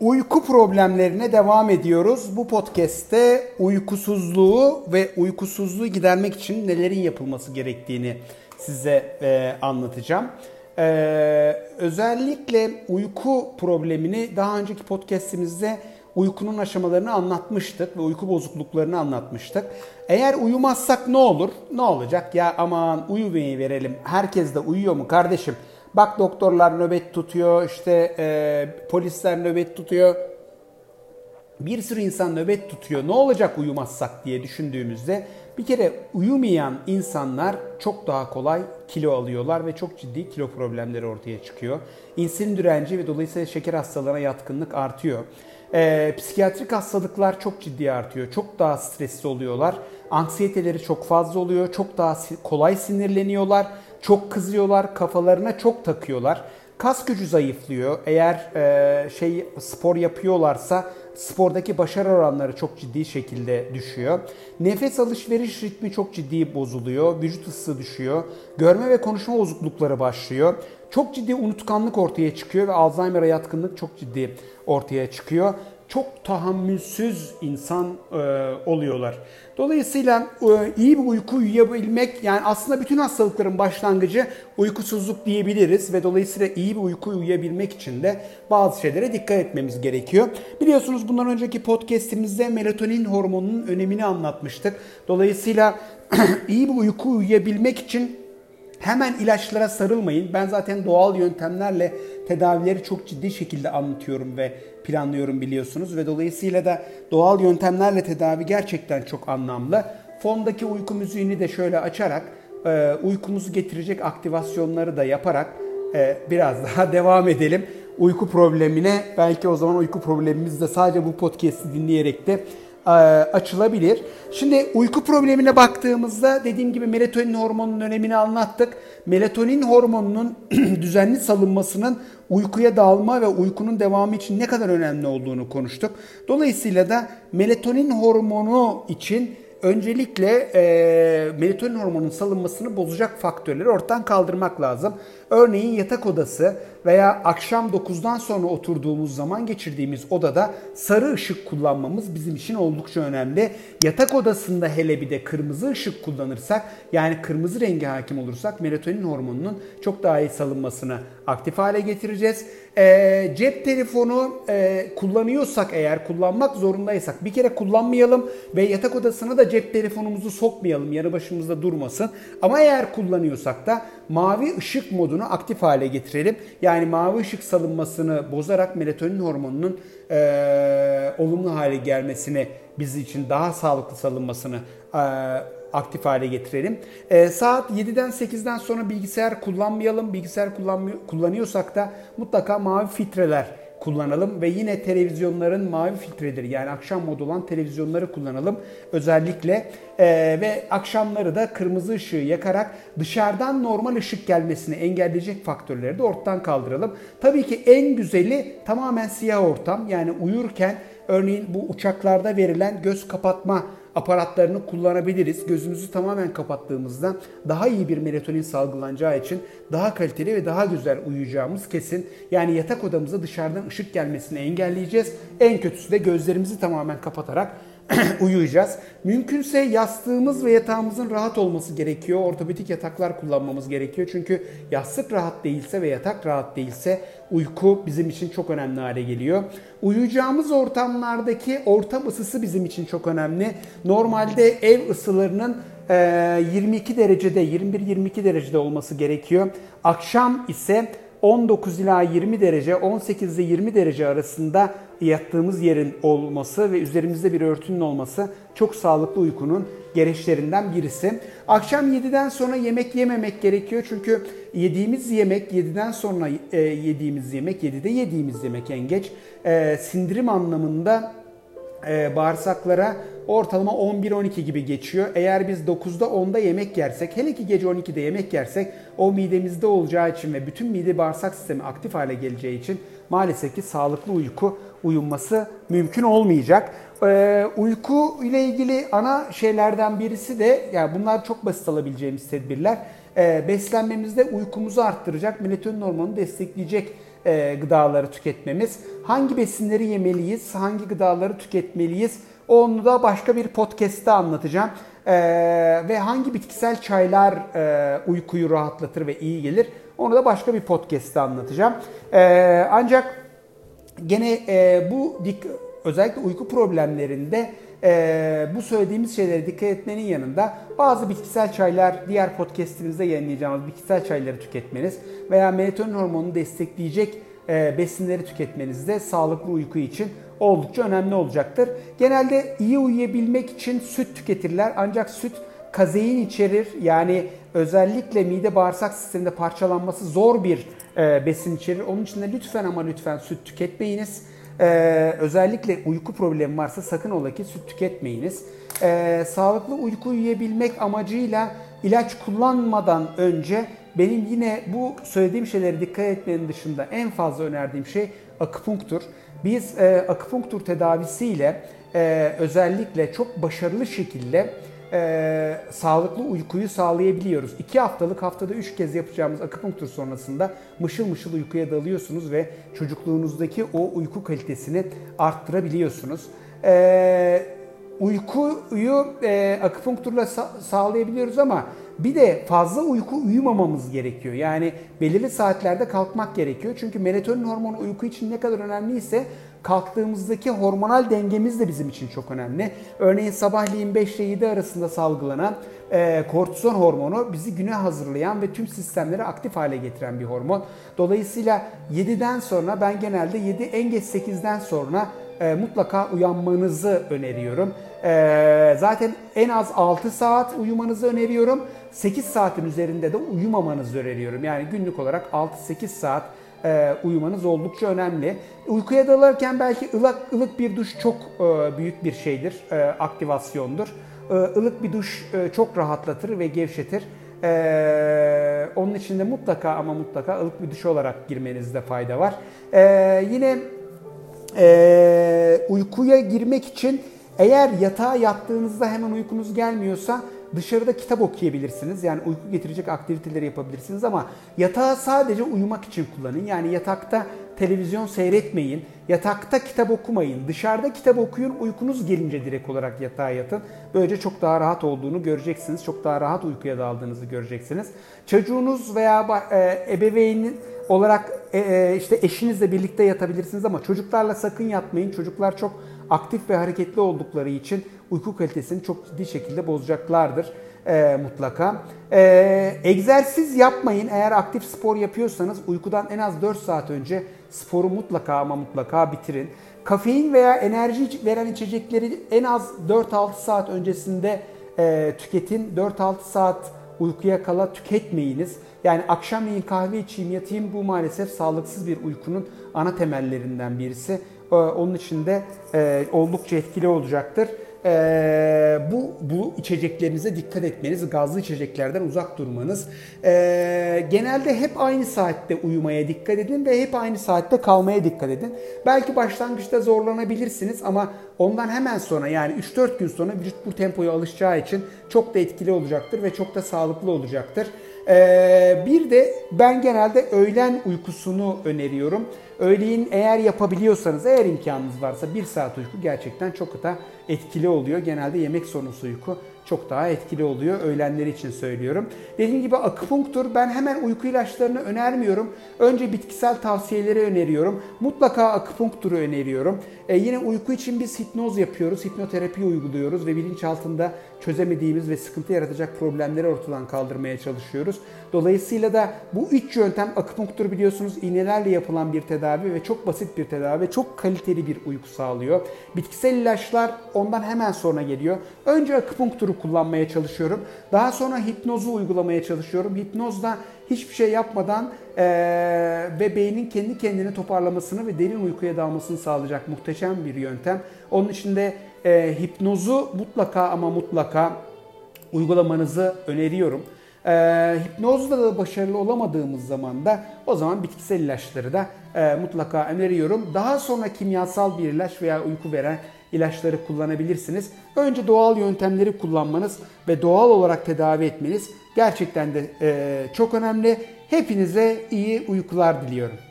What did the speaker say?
Uyku problemlerine devam ediyoruz. Bu podcast'te uykusuzluğu ve uykusuzluğu gidermek için nelerin yapılması gerektiğini size e, anlatacağım. E, özellikle uyku problemini daha önceki podcast'imizde uykunun aşamalarını anlatmıştık ve uyku bozukluklarını anlatmıştık. Eğer uyumazsak ne olur? Ne olacak? Ya aman uyumayı verelim. Herkes de uyuyor mu kardeşim? Bak doktorlar nöbet tutuyor, işte e, polisler nöbet tutuyor. Bir sürü insan nöbet tutuyor. Ne olacak uyumazsak diye düşündüğümüzde bir kere uyumayan insanlar çok daha kolay kilo alıyorlar ve çok ciddi kilo problemleri ortaya çıkıyor. İnsülin direnci ve dolayısıyla şeker hastalığına yatkınlık artıyor. E, psikiyatrik hastalıklar çok ciddi artıyor. Çok daha stresli oluyorlar. Anksiyeteleri çok fazla oluyor. Çok daha kolay sinirleniyorlar çok kızıyorlar, kafalarına çok takıyorlar. Kas gücü zayıflıyor. Eğer e, şey spor yapıyorlarsa spordaki başarı oranları çok ciddi şekilde düşüyor. Nefes alışveriş ritmi çok ciddi bozuluyor. Vücut ısısı düşüyor. Görme ve konuşma bozuklukları başlıyor. Çok ciddi unutkanlık ortaya çıkıyor ve Alzheimer'a yatkınlık çok ciddi ortaya çıkıyor çok tahammülsüz insan e, oluyorlar. Dolayısıyla e, iyi bir uyku uyuyabilmek yani aslında bütün hastalıkların başlangıcı uykusuzluk diyebiliriz ve dolayısıyla iyi bir uyku uyuyabilmek için de bazı şeylere dikkat etmemiz gerekiyor. Biliyorsunuz bundan önceki podcast'imizde melatonin hormonunun önemini anlatmıştık. Dolayısıyla iyi bir uyku uyuyabilmek için Hemen ilaçlara sarılmayın. Ben zaten doğal yöntemlerle tedavileri çok ciddi şekilde anlatıyorum ve planlıyorum biliyorsunuz ve dolayısıyla da doğal yöntemlerle tedavi gerçekten çok anlamlı. Fondaki uyku müziğini de şöyle açarak e, uykumuzu getirecek aktivasyonları da yaparak e, biraz daha devam edelim. Uyku problemine belki o zaman uyku problemimiz de sadece bu podcast'i dinleyerek de açılabilir. Şimdi uyku problemine baktığımızda dediğim gibi melatonin hormonunun önemini anlattık. Melatonin hormonunun düzenli salınmasının uykuya dalma ve uykunun devamı için ne kadar önemli olduğunu konuştuk. Dolayısıyla da melatonin hormonu için öncelikle e, melatonin hormonunun salınmasını bozacak faktörleri ortadan kaldırmak lazım. Örneğin yatak odası veya akşam 9'dan sonra oturduğumuz zaman geçirdiğimiz odada sarı ışık kullanmamız bizim için oldukça önemli. Yatak odasında hele bir de kırmızı ışık kullanırsak yani kırmızı rengi hakim olursak melatonin hormonunun çok daha iyi salınmasını aktif hale getireceğiz. E, cep telefonu e, kullanıyorsak eğer kullanmak zorundaysak bir kere kullanmayalım ve yatak odasına da cep telefonumuzu sokmayalım yanı başımızda durmasın. Ama eğer kullanıyorsak da mavi ışık modunu aktif hale getirelim. Yani mavi ışık salınmasını bozarak melatonin hormonunun e, olumlu hale gelmesini biz için daha sağlıklı salınmasını e, aktif hale getirelim. E, saat 7'den 8'den sonra bilgisayar kullanmayalım. Bilgisayar kullanıyorsak da mutlaka mavi filtreler kullanalım ve yine televizyonların mavi filtreleri yani akşam modu olan televizyonları kullanalım özellikle ee, ve akşamları da kırmızı ışığı yakarak dışarıdan normal ışık gelmesini engelleyecek faktörleri de ortadan kaldıralım. Tabii ki en güzeli tamamen siyah ortam yani uyurken örneğin bu uçaklarda verilen göz kapatma aparatlarını kullanabiliriz. Gözümüzü tamamen kapattığımızda daha iyi bir melatonin salgılanacağı için daha kaliteli ve daha güzel uyuyacağımız kesin. Yani yatak odamıza dışarıdan ışık gelmesini engelleyeceğiz. En kötüsü de gözlerimizi tamamen kapatarak uyuyacağız. Mümkünse yastığımız ve yatağımızın rahat olması gerekiyor. Ortopedik yataklar kullanmamız gerekiyor. Çünkü yastık rahat değilse ve yatak rahat değilse uyku bizim için çok önemli hale geliyor. Uyuyacağımız ortamlardaki ortam ısısı bizim için çok önemli. Normalde ev ısılarının 22 derecede 21-22 derecede olması gerekiyor. Akşam ise 19 ila 20 derece, 18 ile 20 derece arasında yattığımız yerin olması ve üzerimizde bir örtünün olması çok sağlıklı uykunun gereçlerinden birisi. Akşam 7'den sonra yemek yememek gerekiyor çünkü yediğimiz yemek 7'den sonra e, yediğimiz yemek 7'de yediğimiz yemek en geç e, sindirim anlamında e, bağırsaklara ortalama 11-12 gibi geçiyor. Eğer biz 9'da 10'da yemek yersek, hele ki gece 12'de yemek yersek o midemizde olacağı için ve bütün mide bağırsak sistemi aktif hale geleceği için maalesef ki sağlıklı uyku uyunması mümkün olmayacak. Ee, uyku ile ilgili ana şeylerden birisi de yani bunlar çok basit alabileceğimiz tedbirler. Ee, beslenmemizde uykumuzu arttıracak, melatonin hormonunu destekleyecek e, gıdaları tüketmemiz. Hangi besinleri yemeliyiz, hangi gıdaları tüketmeliyiz onu da başka bir podcast'te anlatacağım. Ee, ve hangi bitkisel çaylar e, uykuyu rahatlatır ve iyi gelir onu da başka bir podcast'te anlatacağım. Ee, ancak gene e, bu dik, özellikle uyku problemlerinde e, bu söylediğimiz şeylere dikkat etmenin yanında bazı bitkisel çaylar diğer podcast'imizde yayınlayacağımız bitkisel çayları tüketmeniz veya melatonin hormonunu destekleyecek e, besinleri tüketmeniz de sağlıklı uyku için oldukça önemli olacaktır. Genelde iyi uyuyabilmek için süt tüketirler ancak süt kazein içerir. Yani özellikle mide bağırsak sisteminde parçalanması zor bir e, besin içerir. Onun için de lütfen ama lütfen süt tüketmeyiniz. Ee, özellikle uyku problemi varsa sakın ola ki süt tüketmeyiniz. Ee, sağlıklı uyku uyuyabilmek amacıyla ilaç kullanmadan önce benim yine bu söylediğim şeylere dikkat etmenin dışında en fazla önerdiğim şey akupunktur. Biz e, akupunktur tedavisiyle e, özellikle çok başarılı şekilde e, sağlıklı uykuyu sağlayabiliyoruz. 2 haftalık haftada 3 kez yapacağımız akupunktur sonrasında mışıl mışıl uykuya dalıyorsunuz ve çocukluğunuzdaki o uyku kalitesini arttırabiliyorsunuz. E, uykuyu e, akupunkturla sa- sağlayabiliyoruz ama bir de fazla uyku uyumamamız gerekiyor. Yani belirli saatlerde kalkmak gerekiyor. Çünkü melatonin hormonu uyku için ne kadar önemliyse kalktığımızdaki hormonal dengemiz de bizim için çok önemli. Örneğin sabahleyin 5 ile 7 arasında salgılanan e, kortizon hormonu bizi güne hazırlayan ve tüm sistemleri aktif hale getiren bir hormon. Dolayısıyla 7'den sonra ben genelde 7 en geç 8'den sonra e, mutlaka uyanmanızı öneriyorum. E, zaten en az 6 saat uyumanızı öneriyorum. 8 saatin üzerinde de uyumamanızı öneriyorum. Yani günlük olarak 6-8 saat e, uyumanız oldukça önemli. Uykuya dalarken belki ılık ılık bir duş çok e, büyük bir şeydir, e, aktivasyondur. E, ılık bir duş e, çok rahatlatır ve gevşetir. Ee, onun için de mutlaka ama mutlaka ılık bir duş olarak girmenizde fayda var. Ee, yine e, uykuya girmek için eğer yatağa yattığınızda hemen uykunuz gelmiyorsa dışarıda kitap okuyabilirsiniz. Yani uyku getirecek aktiviteleri yapabilirsiniz ama yatağı sadece uyumak için kullanın. Yani yatakta televizyon seyretmeyin, yatakta kitap okumayın. Dışarıda kitap okuyun, uykunuz gelince direkt olarak yatağa yatın. Böylece çok daha rahat olduğunu göreceksiniz. Çok daha rahat uykuya daldığınızı göreceksiniz. Çocuğunuz veya e, ebeveynin olarak e, e, işte eşinizle birlikte yatabilirsiniz ama çocuklarla sakın yatmayın. Çocuklar çok aktif ve hareketli oldukları için uyku kalitesini çok ciddi şekilde bozacaklardır e, mutlaka. E, egzersiz yapmayın. Eğer aktif spor yapıyorsanız uykudan en az 4 saat önce sporu mutlaka ama mutlaka bitirin. Kafein veya enerji veren içecekleri en az 4-6 saat öncesinde e, tüketin. 4-6 saat uykuya kala tüketmeyiniz. Yani akşamleyin kahve içeyim yatayım bu maalesef sağlıksız bir uykunun ana temellerinden birisi. Ee, onun için de e, oldukça etkili olacaktır. Ee, bu, bu içeceklerinize dikkat etmeniz, gazlı içeceklerden uzak durmanız. Genelde hep aynı saatte uyumaya dikkat edin ve hep aynı saatte kalmaya dikkat edin. Belki başlangıçta zorlanabilirsiniz ama ondan hemen sonra yani 3-4 gün sonra vücut bu tempoya alışacağı için çok da etkili olacaktır ve çok da sağlıklı olacaktır. Ee, bir de ben genelde öğlen uykusunu öneriyorum. Öğleyin eğer yapabiliyorsanız, eğer imkanınız varsa bir saat uyku gerçekten çok da etkili oluyor. Genelde yemek sonrası uyku çok daha etkili oluyor. Öğlenleri için söylüyorum. Dediğim gibi akupunktur ben hemen uyku ilaçlarını önermiyorum. Önce bitkisel tavsiyeleri öneriyorum. Mutlaka akupunkturu öneriyorum. E, yine uyku için biz hipnoz yapıyoruz. Hipnoterapi uyguluyoruz ve bilinçaltında çözemediğimiz ve sıkıntı yaratacak problemleri ortadan kaldırmaya çalışıyoruz. Dolayısıyla da bu üç yöntem akupunktur biliyorsunuz iğnelerle yapılan bir tedavi ve çok basit bir tedavi ve çok kaliteli bir uyku sağlıyor. Bitkisel ilaçlar ondan hemen sonra geliyor. Önce akupunkturu kullanmaya çalışıyorum. Daha sonra hipnozu uygulamaya çalışıyorum. Hipnozda hiçbir şey yapmadan e, ve beynin kendi kendini toparlamasını ve derin uykuya dalmasını sağlayacak muhteşem bir yöntem. Onun için de e, hipnozu mutlaka ama mutlaka uygulamanızı öneriyorum. E, hipnozda da başarılı olamadığımız zaman da o zaman bitkisel ilaçları da e, mutlaka öneriyorum. Daha sonra kimyasal bir ilaç veya uyku veren ilaçları kullanabilirsiniz. Önce doğal yöntemleri kullanmanız ve doğal olarak tedavi etmeniz gerçekten de e, çok önemli. Hepinize iyi uykular diliyorum.